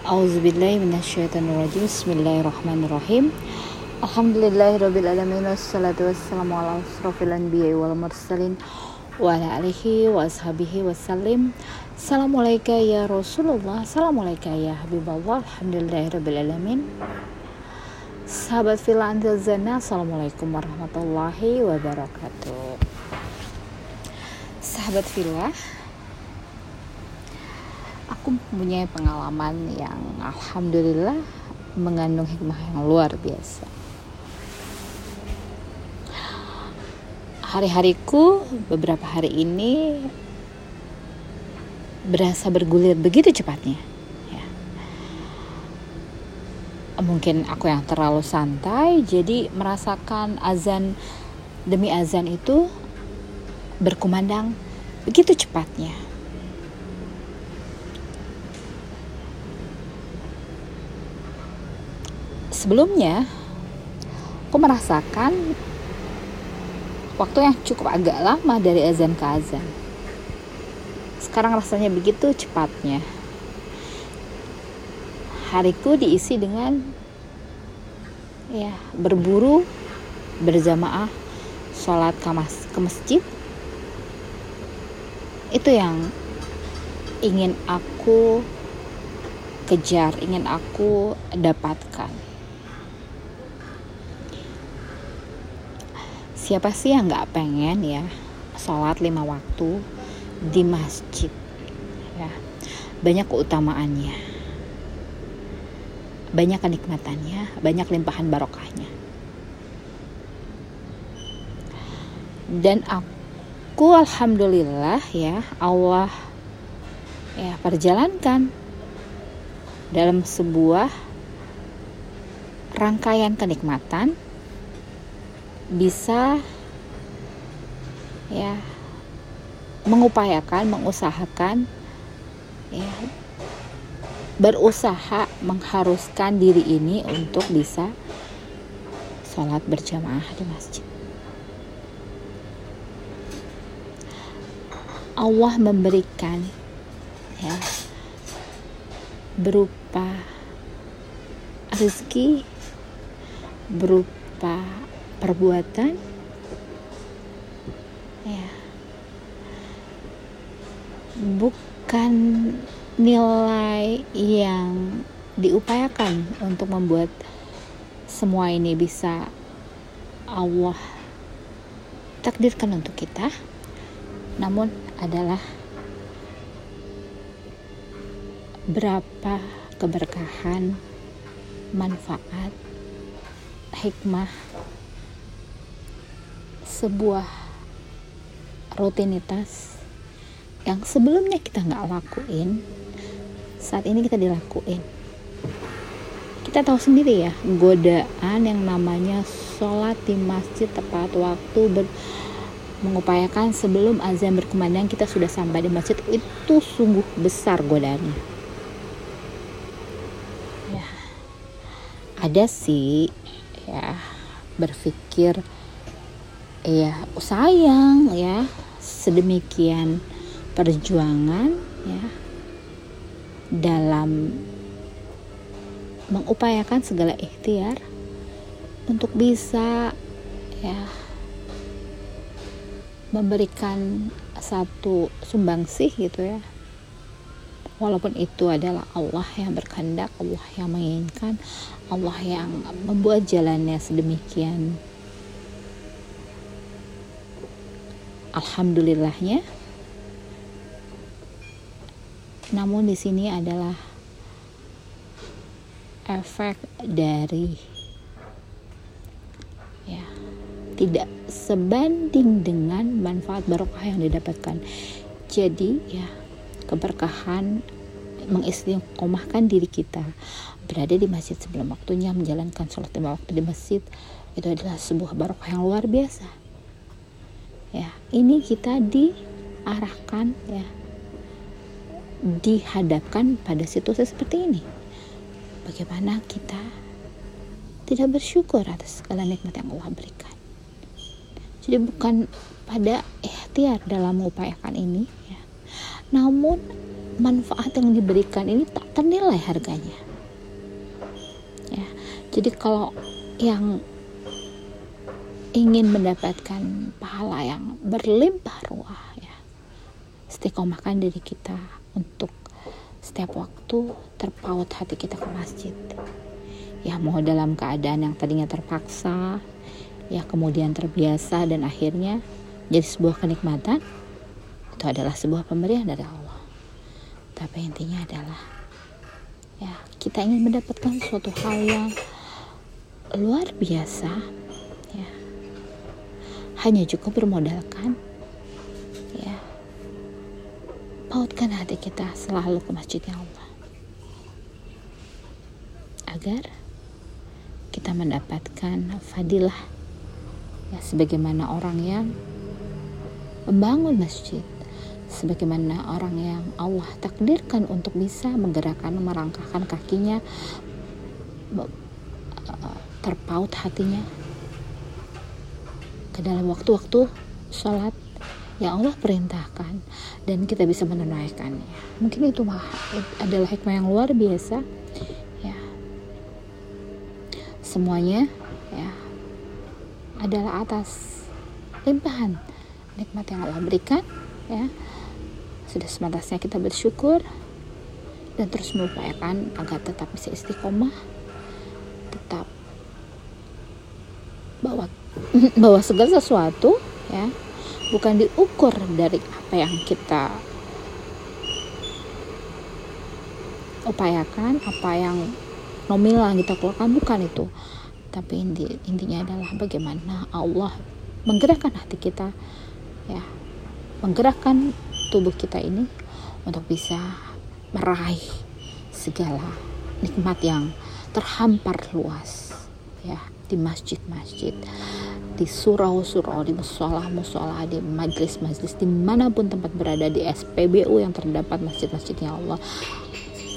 Auzubillahiminasyaitonirrajim Bismillahirrahmanirrahim. Alhamdulillahirrabbilalamin Wassalatu wassalamu ala asrafil anbiya wal mursalin Wa ala alihi wa ashabihi wassalim. Assalamualaikum ya Rasulullah Assalamualaikum ya Habiballah Alhamdulillahirrabbilalamin Sahabat Villa Zana Assalamualaikum warahmatullahi wabarakatuh. Sahabat Villa Aku mempunyai pengalaman yang Alhamdulillah mengandung hikmah yang luar biasa hari-hariku beberapa hari ini berasa bergulir begitu cepatnya. Ya. Mungkin aku yang terlalu santai, jadi merasakan azan demi azan itu berkumandang begitu cepatnya. Sebelumnya, aku merasakan waktu yang cukup agak lama dari azan ke azan. Sekarang rasanya begitu cepatnya. Hariku diisi dengan ya berburu berjamaah sholat ke, mas, ke masjid itu yang ingin aku kejar ingin aku dapatkan siapa sih yang nggak pengen ya sholat lima waktu di masjid ya? Banyak keutamaannya banyak kenikmatannya banyak limpahan barokahnya. Dan aku alhamdulillah ya Allah ya perjalankan dalam sebuah rangkaian kenikmatan bisa ya mengupayakan, mengusahakan ya berusaha mengharuskan diri ini untuk bisa sholat berjamaah di masjid. Allah memberikan ya berupa rezeki berupa perbuatan. Ya. Bukan nilai yang diupayakan untuk membuat semua ini bisa Allah takdirkan untuk kita namun adalah berapa keberkahan manfaat hikmah sebuah rutinitas yang sebelumnya kita nggak lakuin saat ini kita dilakuin. Kita tahu sendiri ya godaan yang namanya sholat di masjid tepat waktu ber, mengupayakan sebelum azan berkumandang kita sudah sampai di masjid itu sungguh besar godaannya. Ya ada sih ya berpikir ya sayang ya sedemikian perjuangan ya dalam mengupayakan segala ikhtiar untuk bisa ya memberikan satu sumbangsih gitu ya. Walaupun itu adalah Allah yang berkehendak Allah yang menginginkan Allah yang membuat jalannya sedemikian alhamdulillahnya. Namun di sini adalah efek dari ya tidak sebanding dengan manfaat barokah yang didapatkan. Jadi ya keberkahan mengistiqomahkan diri kita. Berada di masjid sebelum waktunya menjalankan sholat lima waktu di masjid itu adalah sebuah barokah yang luar biasa ini kita diarahkan ya. Dihadapkan pada situasi seperti ini. Bagaimana kita tidak bersyukur atas segala nikmat yang Allah berikan. Jadi bukan pada ikhtiar dalam mengupayakan ini ya. Namun manfaat yang diberikan ini tak ternilai harganya. Ya. Jadi kalau yang ingin mendapatkan pahala yang berlimpah ruah ya. Istiqomahkan diri kita untuk setiap waktu terpaut hati kita ke masjid. Ya mau dalam keadaan yang tadinya terpaksa ya kemudian terbiasa dan akhirnya jadi sebuah kenikmatan itu adalah sebuah pemberian dari Allah. Tapi intinya adalah ya kita ingin mendapatkan suatu hal yang luar biasa hanya cukup bermodalkan. Ya. Pautkan hati kita selalu ke masjidnya Allah. Agar kita mendapatkan fadilah ya sebagaimana orang yang membangun masjid sebagaimana orang yang Allah takdirkan untuk bisa menggerakkan merangkahkan kakinya terpaut hatinya dalam waktu-waktu sholat yang Allah perintahkan. Dan kita bisa menunaikannya. Mungkin itu adalah hikmah yang luar biasa. Ya. Semuanya ya adalah atas limpahan nikmat yang Allah berikan ya. Sudah semantasnya kita bersyukur dan terus mengupayakan agar tetap bisa istiqomah bahwa segala sesuatu ya bukan diukur dari apa yang kita upayakan apa yang nominal yang kita keluarkan bukan itu. Tapi inti, intinya adalah bagaimana Allah menggerakkan hati kita ya menggerakkan tubuh kita ini untuk bisa meraih segala nikmat yang terhampar luas ya di masjid-masjid di surau-surau di musola-musola di majlis-majlis di mana pun tempat berada di SPBU yang terdapat masjid-masjidnya Allah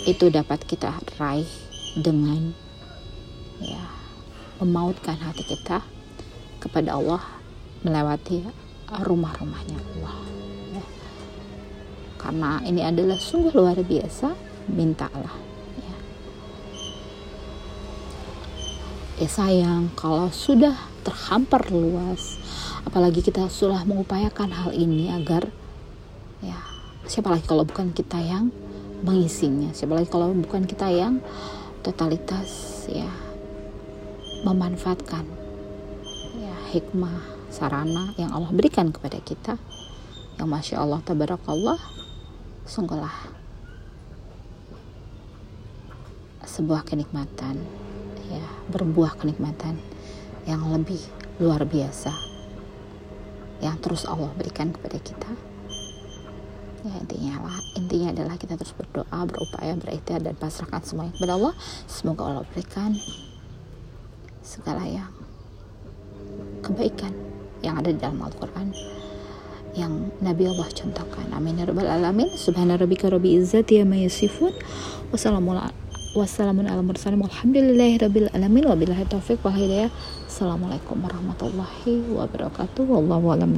itu dapat kita raih dengan ya memautkan hati kita kepada Allah melewati rumah-rumahnya Allah ya. karena ini adalah sungguh luar biasa mintalah ya sayang kalau sudah terhampar luas. Apalagi kita sudah mengupayakan hal ini agar ya siapa lagi kalau bukan kita yang mengisinya? Siapa lagi kalau bukan kita yang totalitas ya memanfaatkan ya hikmah sarana yang Allah berikan kepada kita. Yang masya Allah tabarakallah sungguhlah sebuah kenikmatan ya berbuah kenikmatan yang lebih luar biasa. Yang terus Allah berikan kepada kita. Ya intinya lah intinya adalah kita terus berdoa berupaya berikhtiar dan pasrahkan semuanya kepada Allah. Semoga Allah berikan segala yang kebaikan yang ada di dalam Al-Quran yang Nabi Allah contohkan. Amin ya rabbal alamin. Subhana rabbika rabbi izzati amma yasifun. Wassalamualaikum Wassalamualaikum warahmatullahi wabarakatuh. Wallahu a'lam.